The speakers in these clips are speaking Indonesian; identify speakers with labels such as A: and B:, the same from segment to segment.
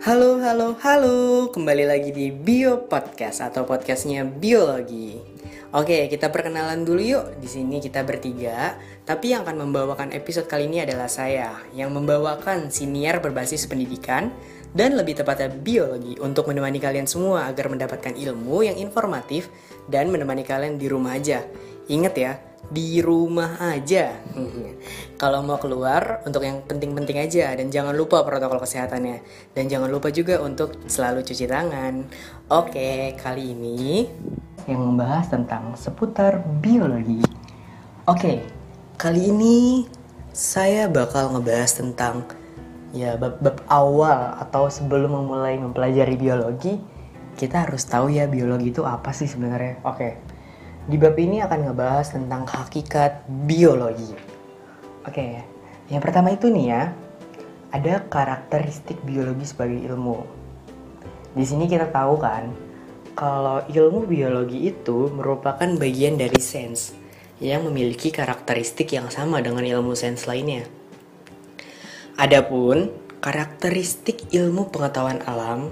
A: Halo, halo, halo. Kembali lagi di Bio Podcast atau podcastnya biologi. Oke, kita perkenalan dulu yuk. Di sini kita bertiga, tapi yang akan membawakan episode kali ini adalah saya yang membawakan siniar berbasis pendidikan dan lebih tepatnya biologi untuk menemani kalian semua agar mendapatkan ilmu yang informatif dan menemani kalian di rumah aja. Ingat ya, di rumah aja. Kalau mau keluar untuk yang penting-penting aja dan jangan lupa protokol kesehatannya dan jangan lupa juga untuk selalu cuci tangan. Oke, kali ini yang membahas tentang seputar biologi. Oke, kali ini saya bakal ngebahas tentang ya bab-bab awal atau sebelum memulai mempelajari biologi, kita harus tahu ya biologi itu apa sih sebenarnya. Oke. Di bab ini akan ngebahas tentang hakikat biologi. Oke, yang pertama itu nih ya, ada karakteristik biologi sebagai ilmu. Di sini kita tahu kan, kalau ilmu biologi itu merupakan bagian dari sains yang memiliki karakteristik yang sama dengan ilmu sains lainnya. Adapun karakteristik ilmu pengetahuan alam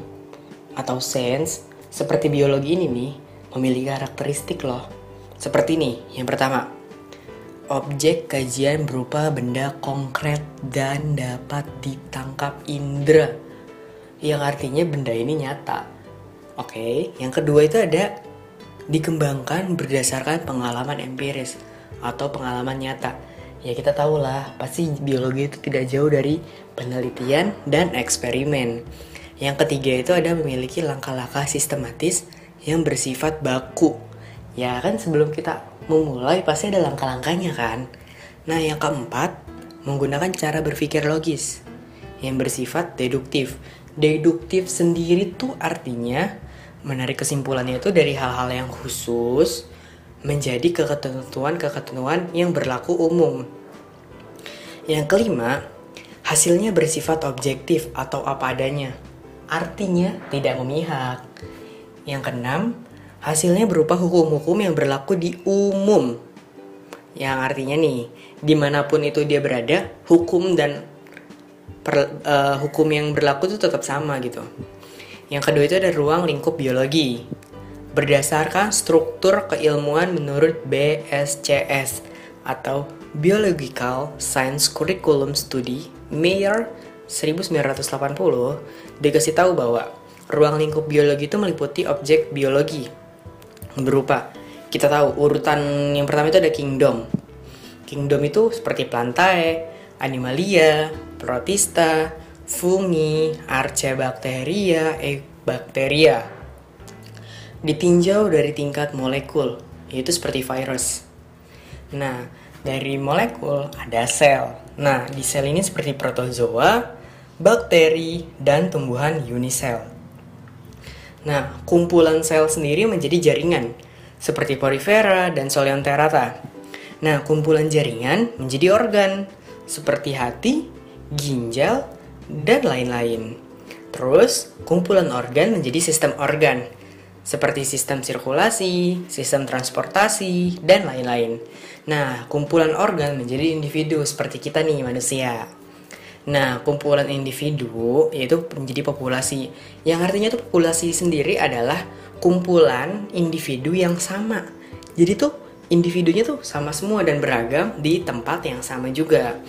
A: atau sains seperti biologi ini nih memiliki karakteristik loh seperti ini, yang pertama, objek kajian berupa benda konkret dan dapat ditangkap indera, yang artinya benda ini nyata. Oke, yang kedua itu ada dikembangkan berdasarkan pengalaman empiris atau pengalaman nyata. Ya kita tahu lah, pasti biologi itu tidak jauh dari penelitian dan eksperimen. Yang ketiga itu ada memiliki langkah-langkah sistematis yang bersifat baku Ya kan sebelum kita memulai pasti ada langkah-langkahnya kan. Nah yang keempat, menggunakan cara berpikir logis yang bersifat deduktif. Deduktif sendiri tuh artinya menarik kesimpulannya itu dari hal-hal yang khusus menjadi keketentuan-keketentuan yang berlaku umum. Yang kelima, hasilnya bersifat objektif atau apa adanya. Artinya tidak memihak. Yang keenam, Hasilnya berupa hukum-hukum yang berlaku di umum. Yang artinya nih, di mana pun itu dia berada, hukum dan per, uh, hukum yang berlaku itu tetap sama gitu. Yang kedua itu ada ruang lingkup biologi. Berdasarkan struktur keilmuan menurut BSCS atau Biological Science Curriculum Study Mayer 1980 dikasih tahu bahwa ruang lingkup biologi itu meliputi objek biologi berupa kita tahu urutan yang pertama itu ada kingdom. Kingdom itu seperti plantae, animalia, protista, fungi, archaebacteria, ebacteria. Ditinjau dari tingkat molekul, yaitu seperti virus. Nah, dari molekul ada sel. Nah, di sel ini seperti protozoa, bakteri, dan tumbuhan unisel. Nah, kumpulan sel sendiri menjadi jaringan, seperti porifera dan soleonterata. Nah, kumpulan jaringan menjadi organ, seperti hati, ginjal, dan lain-lain. Terus, kumpulan organ menjadi sistem organ, seperti sistem sirkulasi, sistem transportasi, dan lain-lain. Nah, kumpulan organ menjadi individu seperti kita nih manusia. Nah, kumpulan individu yaitu menjadi populasi. Yang artinya tuh populasi sendiri adalah kumpulan individu yang sama. Jadi tuh individunya tuh sama semua dan beragam di tempat yang sama juga.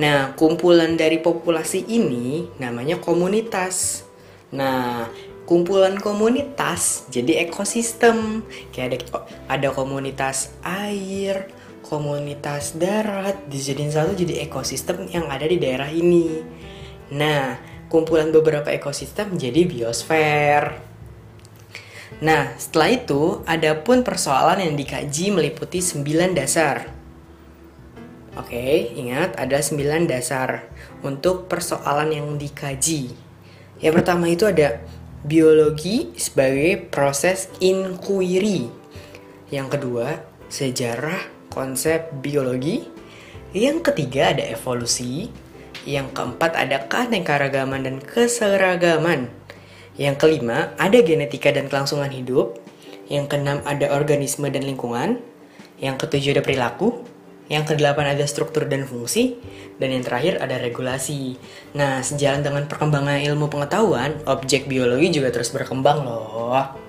A: Nah, kumpulan dari populasi ini namanya komunitas. Nah, kumpulan komunitas jadi ekosistem. Kayak ada ada komunitas air, komunitas darat dijadiin satu jadi ekosistem yang ada di daerah ini. Nah, kumpulan beberapa ekosistem jadi biosfer. Nah, setelah itu ada pun persoalan yang dikaji meliputi 9 dasar. Oke, ingat ada 9 dasar untuk persoalan yang dikaji. Yang pertama itu ada biologi sebagai proses inquiry. Yang kedua, sejarah konsep biologi. Yang ketiga ada evolusi. Yang keempat ada keanekaragaman dan keseragaman. Yang kelima ada genetika dan kelangsungan hidup. Yang keenam ada organisme dan lingkungan. Yang ketujuh ada perilaku. Yang kedelapan ada struktur dan fungsi. Dan yang terakhir ada regulasi. Nah, sejalan dengan perkembangan ilmu pengetahuan, objek biologi juga terus berkembang loh.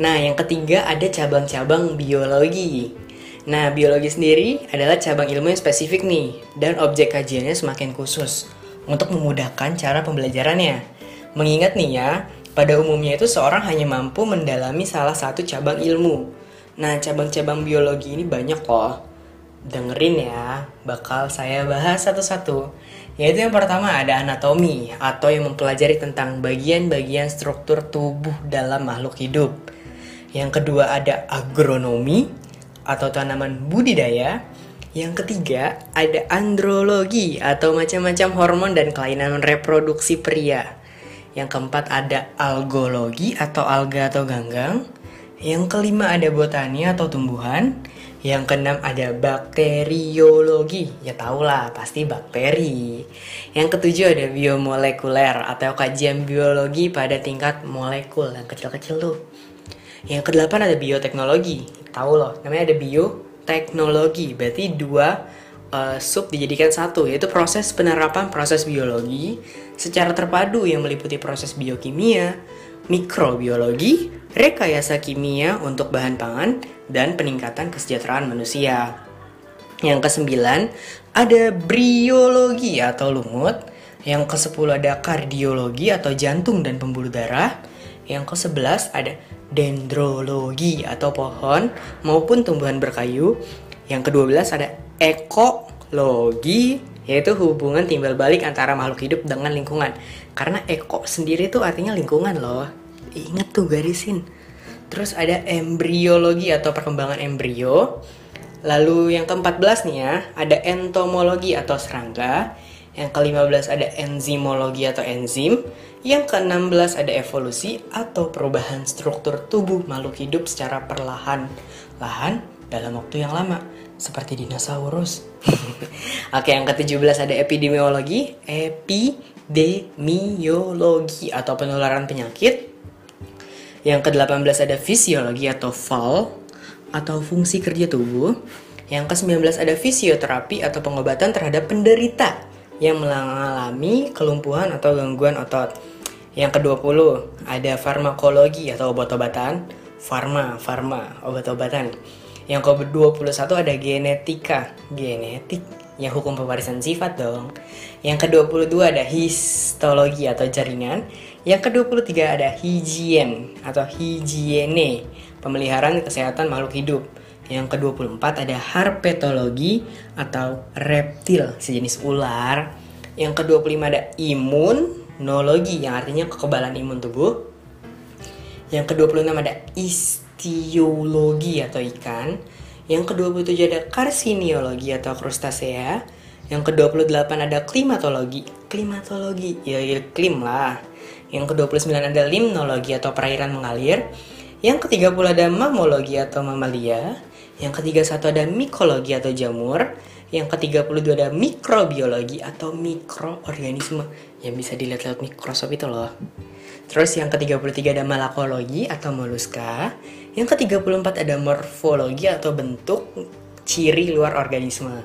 A: Nah, yang ketiga ada cabang-cabang biologi. Nah, biologi sendiri adalah cabang ilmu yang spesifik nih, dan objek kajiannya semakin khusus untuk memudahkan cara pembelajarannya. Mengingat nih ya, pada umumnya itu seorang hanya mampu mendalami salah satu cabang ilmu. Nah, cabang-cabang biologi ini banyak loh. Dengerin ya, bakal saya bahas satu-satu. Yaitu yang pertama ada anatomi atau yang mempelajari tentang bagian-bagian struktur tubuh dalam makhluk hidup. Yang kedua ada agronomi atau tanaman budidaya. Yang ketiga ada andrologi atau macam-macam hormon dan kelainan reproduksi pria. Yang keempat ada algologi atau alga atau ganggang. Yang kelima ada botani atau tumbuhan. Yang keenam ada bakteriologi. Ya tau lah, pasti bakteri. Yang ketujuh ada biomolekuler atau kajian biologi pada tingkat molekul yang kecil-kecil tuh. Yang kedelapan ada bioteknologi. Tahu loh, namanya ada bioteknologi. Berarti dua uh, sub dijadikan satu, yaitu proses penerapan proses biologi secara terpadu yang meliputi proses biokimia, mikrobiologi, rekayasa kimia untuk bahan pangan, dan peningkatan kesejahteraan manusia. Yang kesembilan, ada briologi atau lumut. Yang kesepuluh ada kardiologi atau jantung dan pembuluh darah. Yang kesebelas ada dendrologi atau pohon maupun tumbuhan berkayu. Yang kedua belas ada ekologi yaitu hubungan timbal balik antara makhluk hidup dengan lingkungan. Karena eko sendiri itu artinya lingkungan loh. Ingat tuh garisin. Terus ada embriologi atau perkembangan embrio. Lalu yang ke-14 nih ya, ada entomologi atau serangga. Yang ke-15 ada enzimologi atau enzim. Yang ke-16 ada evolusi atau perubahan struktur tubuh makhluk hidup secara perlahan-lahan dalam waktu yang lama seperti dinosaurus. Oke, yang ke-17 ada epidemiologi, epidemiologi atau penularan penyakit. Yang ke-18 ada fisiologi atau FAL atau fungsi kerja tubuh. Yang ke-19 ada fisioterapi atau pengobatan terhadap penderita yang mengalami kelumpuhan atau gangguan otot. Yang ke-20 ada farmakologi atau obat-obatan, farma, farma, obat-obatan. Yang ke-21 ada genetika, genetik, ya hukum pewarisan sifat dong. Yang ke-22 ada histologi atau jaringan. Yang ke-23 ada higien atau higiene, pemeliharaan kesehatan makhluk hidup. Yang ke-24 ada herpetologi atau reptil, sejenis ular. Yang ke-25 ada imunologi yang artinya kekebalan imun tubuh. Yang ke-26 ada ist osteologi atau ikan. Yang ke-27 ada karsiniologi atau krustasea. Yang ke-28 ada klimatologi. Klimatologi, ya iklim lah. Yang ke-29 ada limnologi atau perairan mengalir. Yang ke-30 ada mamologi atau mamalia. Yang ke-31 ada mikologi atau jamur. Yang ke-32 ada mikrobiologi atau mikroorganisme yang bisa dilihat lewat mikroskop itu loh. Terus yang ke-33 ada malakologi atau moluska. Yang ke-34 ada morfologi atau bentuk ciri luar organisme.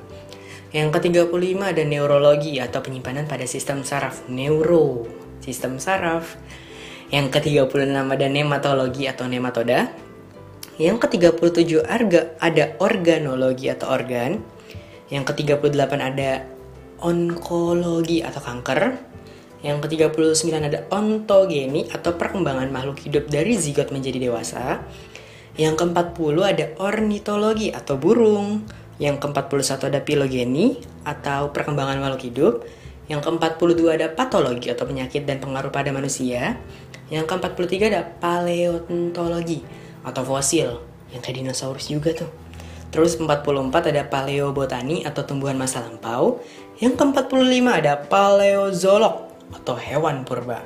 A: Yang ke-35 ada neurologi atau penyimpanan pada sistem saraf. Neuro, sistem saraf. Yang ke-36 ada nematologi atau nematoda. Yang ke-37 arga ada organologi atau organ. Yang ke-38 ada onkologi atau kanker. Yang ke-39 ada ontogeni atau perkembangan makhluk hidup dari zigot menjadi dewasa. Yang ke-40 ada ornitologi atau burung. Yang ke-41 ada filogeni atau perkembangan makhluk hidup. Yang ke-42 ada patologi atau penyakit dan pengaruh pada manusia. Yang ke-43 ada paleontologi atau fosil. Yang kayak dinosaurus juga tuh. Terus 44 ada paleobotani atau tumbuhan masa lampau. Yang ke-45 ada paleozolog atau hewan purba.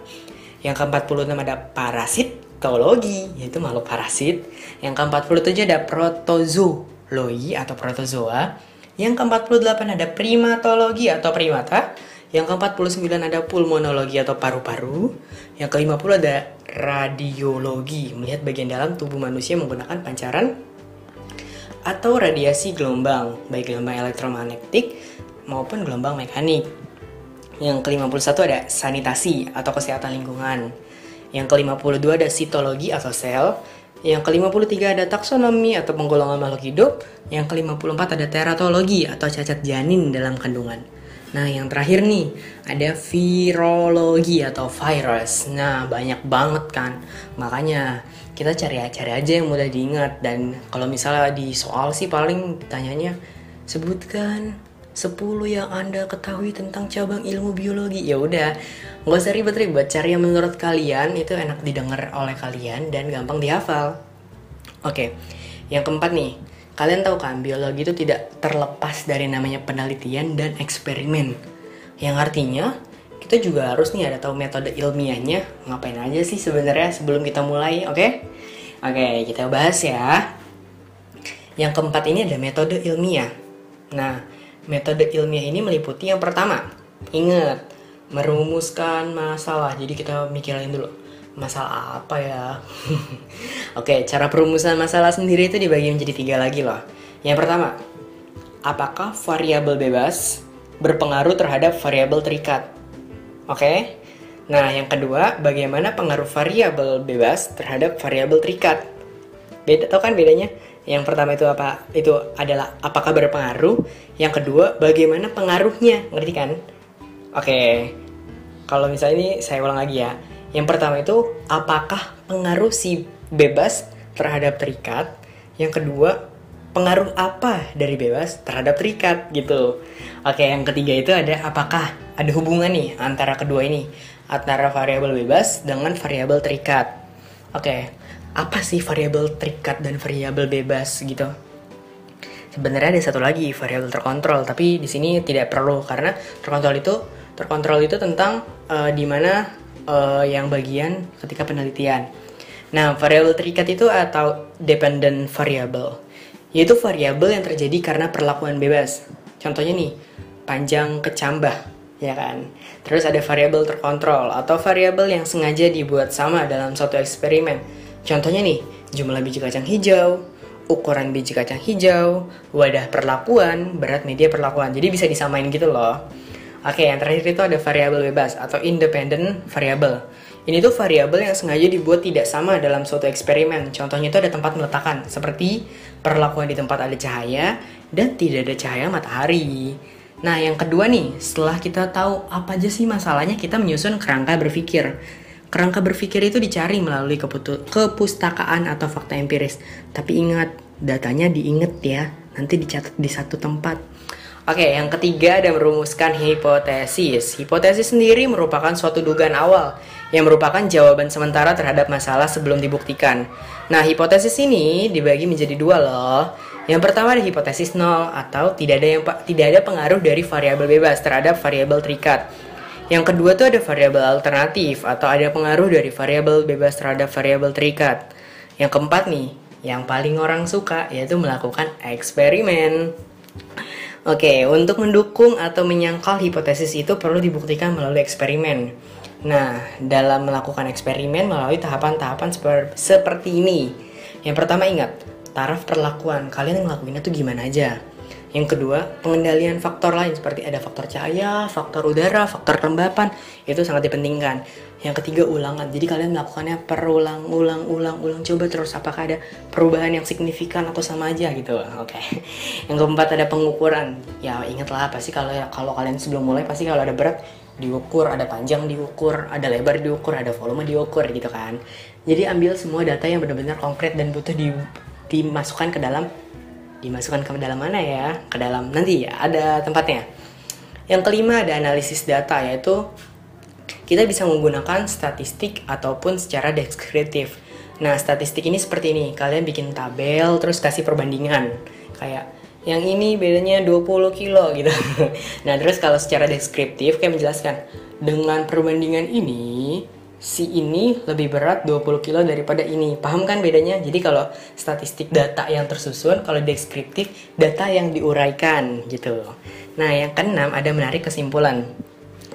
A: Yang ke-46 ada parasitologi, yaitu makhluk parasit. Yang ke-47 ada protozoologi atau protozoa. Yang ke-48 ada primatologi atau primata. Yang ke-49 ada pulmonologi atau paru-paru. Yang ke-50 ada radiologi, melihat bagian dalam tubuh manusia menggunakan pancaran atau radiasi gelombang, baik gelombang elektromagnetik maupun gelombang mekanik. Yang ke-51 ada sanitasi atau kesehatan lingkungan. Yang ke-52 ada sitologi atau sel. Yang ke-53 ada taksonomi atau penggolongan makhluk hidup. Yang ke-54 ada teratologi atau cacat janin dalam kandungan. Nah, yang terakhir nih, ada virologi atau virus. Nah, banyak banget kan. Makanya kita cari-cari aja yang mudah diingat dan kalau misalnya di soal sih paling tanyanya sebutkan 10 yang Anda ketahui tentang cabang ilmu biologi. Ya udah, nggak usah ribet-ribet, cari yang menurut kalian itu enak didengar oleh kalian dan gampang dihafal. Oke. Yang keempat nih, Kalian tahu kan, biologi itu tidak terlepas dari namanya penelitian dan eksperimen. Yang artinya, kita juga harus nih ada tahu metode ilmiahnya. Ngapain aja sih sebenarnya sebelum kita mulai, oke? Okay? Oke, okay, kita bahas ya. Yang keempat ini ada metode ilmiah. Nah, metode ilmiah ini meliputi yang pertama, ingat, merumuskan masalah. Jadi kita mikirin dulu, masalah apa ya? Oke, cara perumusan masalah sendiri itu dibagi menjadi tiga lagi loh. Yang pertama, apakah variabel bebas berpengaruh terhadap variabel terikat? Oke. Nah, yang kedua, bagaimana pengaruh variabel bebas terhadap variabel terikat? Beda, tau kan bedanya? Yang pertama itu apa? Itu adalah apakah berpengaruh. Yang kedua, bagaimana pengaruhnya? Ngerti kan? Oke. Kalau misalnya ini saya ulang lagi ya yang pertama itu apakah pengaruh si bebas terhadap terikat? Yang kedua, pengaruh apa dari bebas terhadap terikat gitu. Oke, yang ketiga itu ada apakah ada hubungan nih antara kedua ini, antara variabel bebas dengan variabel terikat. Oke, apa sih variabel terikat dan variabel bebas gitu? Sebenarnya ada satu lagi variabel terkontrol, tapi di sini tidak perlu karena terkontrol itu terkontrol itu tentang uh, di mana uh, yang bagian ketika penelitian. Nah, variabel terikat itu atau dependent variable, yaitu variabel yang terjadi karena perlakuan bebas. Contohnya nih, panjang kecambah, ya kan? Terus ada variabel terkontrol atau variabel yang sengaja dibuat sama dalam suatu eksperimen. Contohnya nih, jumlah biji kacang hijau, ukuran biji kacang hijau, wadah perlakuan, berat media perlakuan. Jadi bisa disamain gitu loh. Oke, yang terakhir itu ada variabel bebas atau independent variable. Ini tuh variabel yang sengaja dibuat tidak sama dalam suatu eksperimen. Contohnya itu ada tempat meletakkan, seperti perlakuan di tempat ada cahaya dan tidak ada cahaya matahari. Nah, yang kedua nih, setelah kita tahu apa aja sih masalahnya, kita menyusun kerangka berpikir. Kerangka berpikir itu dicari melalui kepustakaan atau fakta empiris. Tapi ingat, datanya diinget ya, nanti dicatat di satu tempat. Oke, yang ketiga ada merumuskan hipotesis. Hipotesis sendiri merupakan suatu dugaan awal yang merupakan jawaban sementara terhadap masalah sebelum dibuktikan. Nah, hipotesis ini dibagi menjadi dua loh. Yang pertama ada hipotesis nol atau tidak ada yang tidak ada pengaruh dari variabel bebas terhadap variabel terikat. Yang kedua tuh ada variabel alternatif atau ada pengaruh dari variabel bebas terhadap variabel terikat. Yang keempat nih, yang paling orang suka yaitu melakukan eksperimen. Oke, untuk mendukung atau menyangkal hipotesis itu perlu dibuktikan melalui eksperimen. Nah, dalam melakukan eksperimen melalui tahapan-tahapan seperti ini. Yang pertama ingat, taraf perlakuan. Kalian ngelakuinnya tuh gimana aja? Yang kedua, pengendalian faktor lain seperti ada faktor cahaya, faktor udara, faktor kelembapan, itu sangat dipentingkan. Yang ketiga ulangan. Jadi kalian melakukannya perulang, ulang, ulang, ulang. Coba terus apakah ada perubahan yang signifikan atau sama aja gitu. Oke. Okay. Yang keempat ada pengukuran. Ya ingatlah pasti kalau kalau kalian sebelum mulai pasti kalau ada berat diukur, ada panjang diukur, ada lebar diukur, ada volume diukur gitu kan. Jadi ambil semua data yang benar-benar konkret dan butuh di, dimasukkan ke dalam dimasukkan ke dalam mana ya? Ke dalam nanti ya ada tempatnya. Yang kelima ada analisis data yaitu kita bisa menggunakan statistik ataupun secara deskriptif. Nah, statistik ini seperti ini. Kalian bikin tabel terus kasih perbandingan. Kayak yang ini bedanya 20 kilo gitu. nah, terus kalau secara deskriptif kayak menjelaskan dengan perbandingan ini si ini lebih berat 20 kilo daripada ini. Paham kan bedanya? Jadi kalau statistik data yang tersusun, kalau deskriptif data yang diuraikan gitu. Nah, yang keenam ada menarik kesimpulan.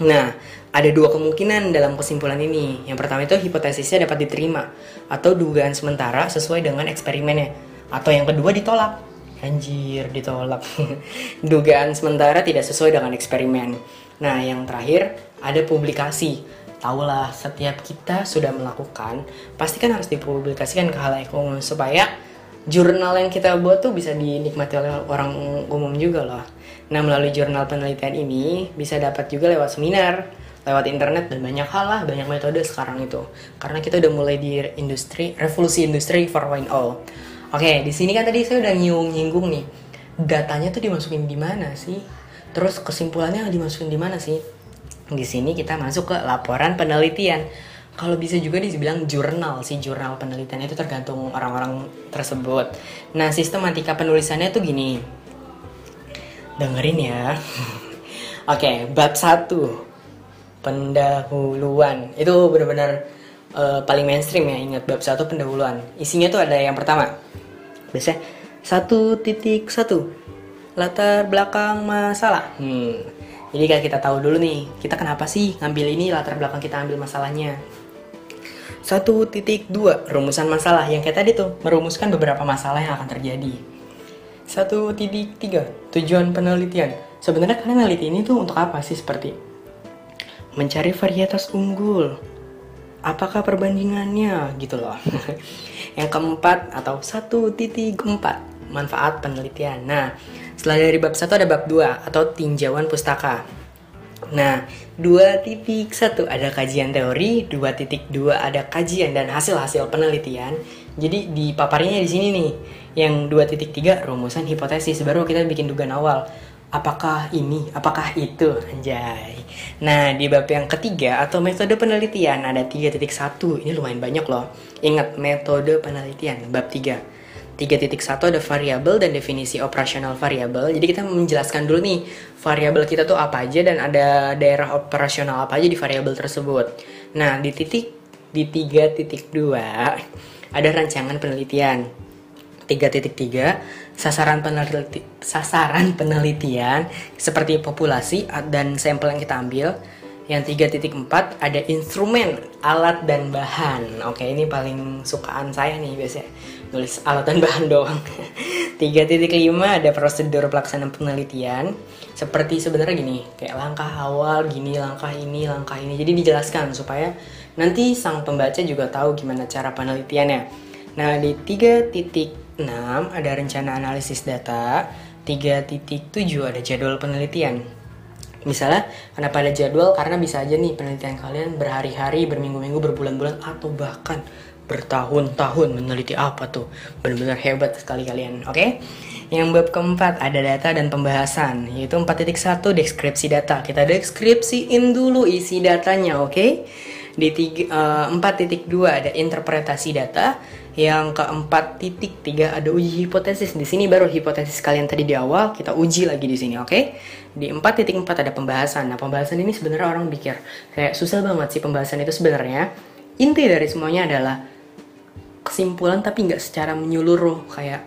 A: Nah, ada dua kemungkinan dalam kesimpulan ini. Yang pertama itu hipotesisnya dapat diterima atau dugaan sementara sesuai dengan eksperimennya. Atau yang kedua ditolak. Anjir, ditolak. Dugaan sementara tidak sesuai dengan eksperimen. Nah, yang terakhir ada publikasi. Tahulah setiap kita sudah melakukan, pasti kan harus dipublikasikan ke halayak umum supaya jurnal yang kita buat tuh bisa dinikmati oleh orang umum juga loh. Nah, melalui jurnal penelitian ini bisa dapat juga lewat seminar, lewat internet dan banyak hal lah, banyak metode sekarang itu. Karena kita udah mulai di industri, revolusi industri 4.0. Oke, di sini kan tadi saya udah nyinggung nih. Datanya tuh dimasukin di mana sih? Terus kesimpulannya dimasukin di mana sih? Di sini kita masuk ke laporan penelitian. Kalau bisa juga dibilang jurnal sih, jurnal penelitian itu tergantung orang-orang tersebut. Nah, sistematika penulisannya tuh gini. Dengerin ya. Oke, bab 1. Pendahuluan. Itu benar-benar uh, paling mainstream ya, ingat bab 1 pendahuluan. Isinya tuh ada yang pertama. Biasanya satu titik satu latar belakang masalah. Hmm. Jadi kan kita tahu dulu nih, kita kenapa sih ngambil ini latar belakang kita ambil masalahnya. Satu titik dua rumusan masalah yang kayak tadi tuh merumuskan beberapa masalah yang akan terjadi. Satu titik tiga tujuan penelitian. Sebenarnya kalian neliti ini tuh untuk apa sih seperti mencari varietas unggul. Apakah perbandingannya gitu loh. yang keempat atau satu titik empat manfaat penelitian. Nah, setelah dari bab 1 ada bab 2 atau tinjauan pustaka. Nah, 2.1 ada kajian teori, 2.2 ada kajian dan hasil-hasil penelitian. Jadi di paparnya di sini nih. Yang 2.3 rumusan hipotesis baru kita bikin dugaan awal. Apakah ini, apakah itu, anjay. Nah, di bab yang ketiga atau metode penelitian ada 3.1. Ini lumayan banyak loh. Ingat metode penelitian bab 3 3.1 ada variabel dan definisi operasional variabel. Jadi kita menjelaskan dulu nih variabel kita tuh apa aja dan ada daerah operasional apa aja di variabel tersebut. Nah, di titik di 3.2 ada rancangan penelitian. 3.3 sasaran peneliti, sasaran penelitian seperti populasi dan sampel yang kita ambil. Yang 3.4 ada instrumen, alat dan bahan. Oke, ini paling sukaan saya nih biasanya nulis alat dan bahan doang. 3.5 ada prosedur pelaksanaan penelitian. Seperti sebenarnya gini kayak langkah awal gini langkah ini langkah ini. Jadi dijelaskan supaya nanti sang pembaca juga tahu gimana cara penelitiannya. Nah di 3.6 ada rencana analisis data 3.7 ada jadwal penelitian. Misalnya, kenapa ada jadwal? Karena bisa aja nih penelitian kalian berhari-hari, berminggu-minggu, berbulan-bulan, atau bahkan bertahun-tahun meneliti apa tuh benar-benar hebat sekali kalian oke okay? yang bab keempat ada data dan pembahasan yaitu 4.1 deskripsi data kita deskripsiin dulu isi datanya oke okay? di uh, eh, 4.2 ada interpretasi data yang keempat titik tiga ada uji hipotesis di sini baru hipotesis kalian tadi di awal kita uji lagi di sini oke okay? di 4.4 ada pembahasan nah pembahasan ini sebenarnya orang pikir kayak susah banget sih pembahasan itu sebenarnya inti dari semuanya adalah kesimpulan tapi nggak secara menyeluruh kayak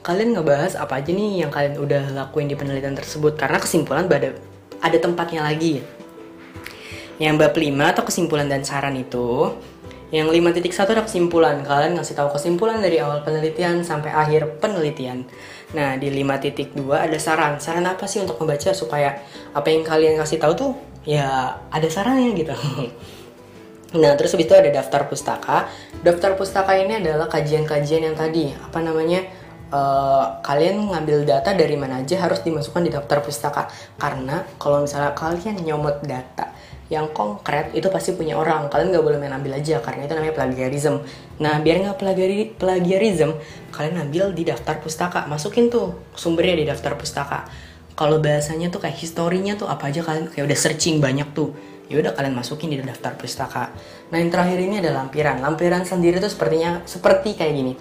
A: kalian ngebahas apa aja nih yang kalian udah lakuin di penelitian tersebut? Karena kesimpulan ada ada tempatnya lagi. Yang bab 5 atau kesimpulan dan saran itu yang 5.1 ada kesimpulan. Kalian ngasih tahu kesimpulan dari awal penelitian sampai akhir penelitian. Nah di 5.2 ada saran. Saran apa sih untuk membaca supaya apa yang kalian kasih tahu tuh ya ada sarannya gitu Nah, terus habis itu ada daftar pustaka. Daftar pustaka ini adalah kajian-kajian yang tadi, apa namanya? Uh, kalian ngambil data dari mana aja harus dimasukkan di daftar pustaka. Karena kalau misalnya kalian nyomot data yang konkret itu pasti punya orang. Kalian nggak boleh main ambil aja karena itu namanya plagiarism. Nah, biar nggak plagiari plagiarism, kalian ambil di daftar pustaka. Masukin tuh sumbernya di daftar pustaka. Kalau bahasanya tuh kayak historinya tuh apa aja kalian kayak udah searching banyak tuh ya udah kalian masukin di daftar pustaka. Nah yang terakhir ini ada lampiran. Lampiran sendiri tuh sepertinya seperti kayak gini.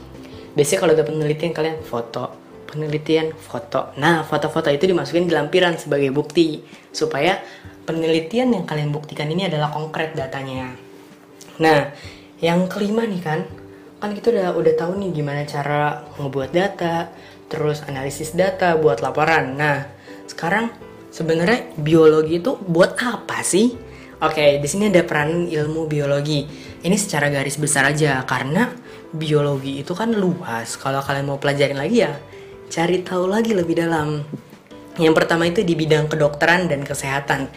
A: Biasanya kalau ada penelitian kalian foto, penelitian foto. Nah foto-foto itu dimasukin di lampiran sebagai bukti supaya penelitian yang kalian buktikan ini adalah konkret datanya. Nah yang kelima nih kan, kan kita udah udah tahu nih gimana cara ngebuat data, terus analisis data buat laporan. Nah sekarang sebenarnya biologi itu buat apa sih? Oke, di sini ada peran ilmu biologi. Ini secara garis besar aja karena biologi itu kan luas. Kalau kalian mau pelajarin lagi ya, cari tahu lagi lebih dalam. Yang pertama itu di bidang kedokteran dan kesehatan.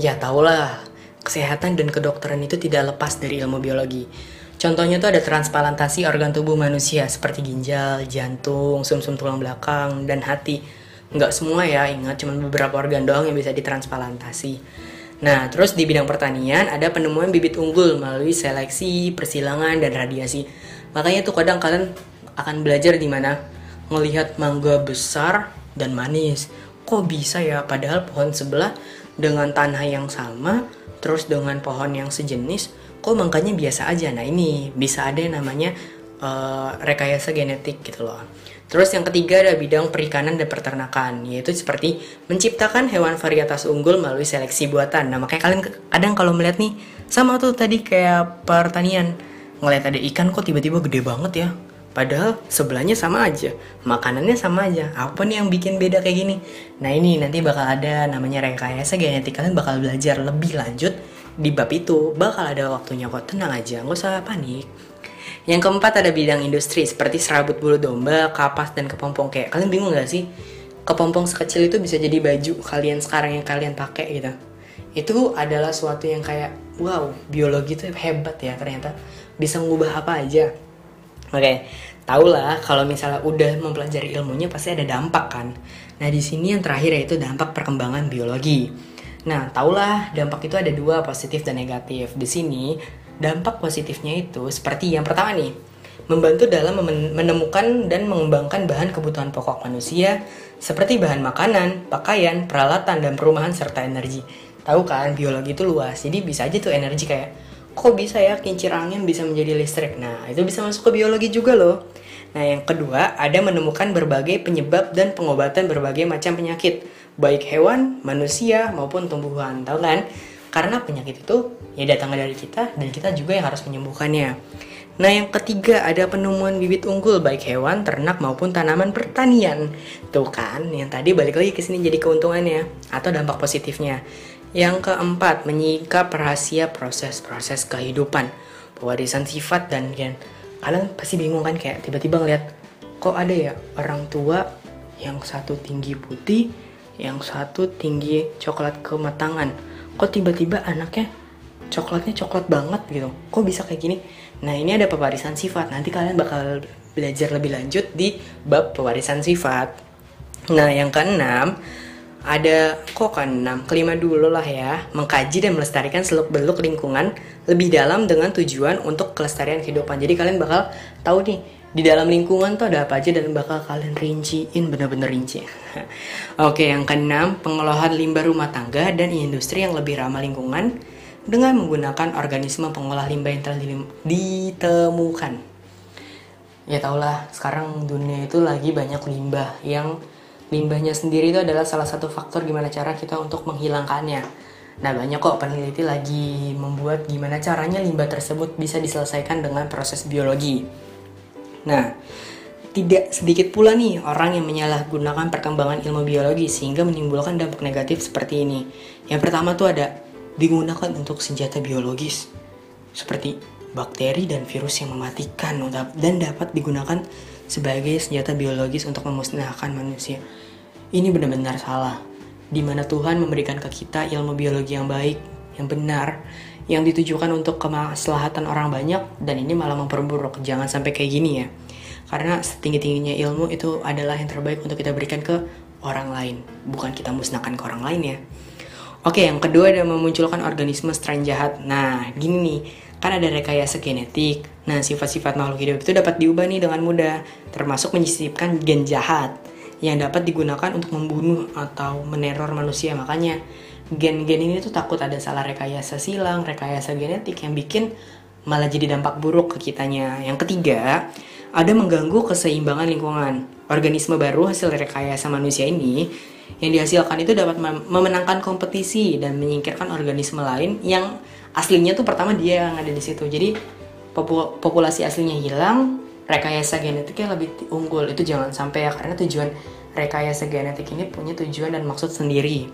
A: Ya tahulah, kesehatan dan kedokteran itu tidak lepas dari ilmu biologi. Contohnya tuh ada transplantasi organ tubuh manusia seperti ginjal, jantung, sumsum -sum tulang belakang, dan hati. Nggak semua ya, ingat cuma beberapa organ doang yang bisa ditransplantasi. Nah, terus di bidang pertanian ada penemuan bibit unggul melalui seleksi, persilangan, dan radiasi. Makanya tuh kadang kalian akan belajar di mana ngelihat mangga besar dan manis. Kok bisa ya padahal pohon sebelah dengan tanah yang sama terus dengan pohon yang sejenis kok mangganya biasa aja. Nah, ini bisa ada yang namanya uh, rekayasa genetik gitu loh. Terus yang ketiga ada bidang perikanan dan peternakan, yaitu seperti menciptakan hewan varietas unggul melalui seleksi buatan. Nah, makanya kalian kadang kalau melihat nih, sama tuh tadi kayak pertanian, ngeliat ada ikan kok tiba-tiba gede banget ya. Padahal sebelahnya sama aja, makanannya sama aja. Apa nih yang bikin beda kayak gini? Nah ini nanti bakal ada namanya rekayasa genetik. Kalian bakal belajar lebih lanjut di bab itu. Bakal ada waktunya kok, tenang aja, nggak usah panik. Yang keempat ada bidang industri seperti serabut bulu domba, kapas, dan kepompong. Kayak kalian bingung gak sih? Kepompong sekecil itu bisa jadi baju kalian sekarang yang kalian pakai gitu. Itu adalah suatu yang kayak, wow, biologi itu hebat ya ternyata. Bisa mengubah apa aja Oke, okay. tau lah kalau misalnya udah mempelajari ilmunya pasti ada dampak kan. Nah di sini yang terakhir yaitu dampak perkembangan biologi. Nah taulah dampak itu ada dua positif dan negatif. Di sini dampak positifnya itu seperti yang pertama nih, membantu dalam menemukan dan mengembangkan bahan kebutuhan pokok manusia seperti bahan makanan, pakaian, peralatan, dan perumahan serta energi. Tahu kan biologi itu luas, jadi bisa aja tuh energi kayak kok bisa ya kincir angin bisa menjadi listrik? Nah, itu bisa masuk ke biologi juga loh. Nah, yang kedua, ada menemukan berbagai penyebab dan pengobatan berbagai macam penyakit, baik hewan, manusia, maupun tumbuhan. Tahu kan? Karena penyakit itu ya datangnya dari kita dan kita juga yang harus menyembuhkannya. Nah, yang ketiga ada penemuan bibit unggul baik hewan, ternak maupun tanaman pertanian. Tuh kan, yang tadi balik lagi ke sini jadi keuntungannya atau dampak positifnya. Yang keempat, menyingkap rahasia proses-proses kehidupan, pewarisan sifat dan gen. Kalian pasti bingung kan kayak tiba-tiba ngeliat kok ada ya orang tua yang satu tinggi putih, yang satu tinggi coklat kematangan. Kok tiba-tiba anaknya coklatnya coklat banget gitu. Kok bisa kayak gini? Nah, ini ada pewarisan sifat. Nanti kalian bakal belajar lebih lanjut di bab pewarisan sifat. Nah, yang keenam, ada kok kan enam kelima dulu lah ya mengkaji dan melestarikan seluk beluk lingkungan lebih dalam dengan tujuan untuk kelestarian kehidupan jadi kalian bakal tahu nih di dalam lingkungan tuh ada apa aja dan bakal kalian rinciin bener-bener rinci oke yang keenam pengelolaan limbah rumah tangga dan industri yang lebih ramah lingkungan dengan menggunakan organisme pengolah limbah yang telah ditemukan ya taulah sekarang dunia itu lagi banyak limbah yang limbahnya sendiri itu adalah salah satu faktor gimana cara kita untuk menghilangkannya. Nah banyak kok peneliti lagi membuat gimana caranya limbah tersebut bisa diselesaikan dengan proses biologi. Nah, tidak sedikit pula nih orang yang menyalahgunakan perkembangan ilmu biologi sehingga menimbulkan dampak negatif seperti ini. Yang pertama tuh ada digunakan untuk senjata biologis seperti bakteri dan virus yang mematikan dan dapat digunakan sebagai senjata biologis untuk memusnahkan manusia. Ini benar-benar salah. Di mana Tuhan memberikan ke kita ilmu biologi yang baik, yang benar, yang ditujukan untuk kemaslahatan orang banyak dan ini malah memperburuk. Jangan sampai kayak gini ya. Karena setinggi-tingginya ilmu itu adalah yang terbaik untuk kita berikan ke orang lain, bukan kita musnahkan ke orang lain ya. Oke, yang kedua ada memunculkan organisme strain jahat. Nah, gini nih, kan ada rekayasa genetik. Nah, sifat-sifat makhluk hidup itu dapat diubah nih dengan mudah, termasuk menyisipkan gen jahat yang dapat digunakan untuk membunuh atau meneror manusia. Makanya gen-gen ini tuh takut ada salah rekayasa silang, rekayasa genetik yang bikin malah jadi dampak buruk ke kitanya. Yang ketiga, ada mengganggu keseimbangan lingkungan. Organisme baru hasil rekayasa manusia ini yang dihasilkan itu dapat memenangkan kompetisi dan menyingkirkan organisme lain yang aslinya tuh pertama dia yang ada di situ. Jadi populasi aslinya hilang, rekayasa genetiknya lebih unggul itu jangan sampai ya karena tujuan rekayasa genetik ini punya tujuan dan maksud sendiri.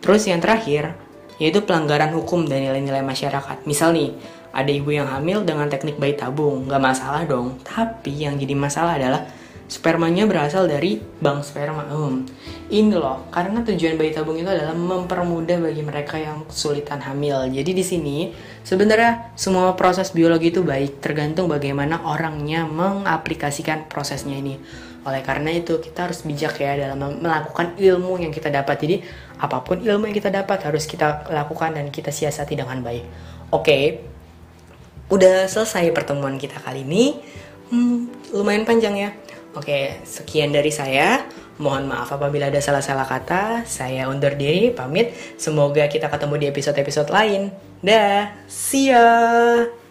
A: Terus yang terakhir yaitu pelanggaran hukum dan nilai-nilai masyarakat. Misal nih, ada ibu yang hamil dengan teknik bayi tabung, nggak masalah dong. Tapi yang jadi masalah adalah spermanya berasal dari bank sperma. Hmm. Ini loh, karena tujuan bayi tabung itu adalah mempermudah bagi mereka yang kesulitan hamil. Jadi di sini sebenarnya semua proses biologi itu baik, tergantung bagaimana orangnya mengaplikasikan prosesnya ini. Oleh karena itu kita harus bijak ya dalam melakukan ilmu yang kita dapat. Jadi apa pun ilmu yang kita dapat harus kita lakukan dan kita siasati dengan baik. Oke, udah selesai pertemuan kita kali ini. Hmm, lumayan panjang ya. Oke, sekian dari saya. Mohon maaf apabila ada salah-salah kata. Saya undur diri, pamit. Semoga kita ketemu di episode-episode lain. Dah, see ya!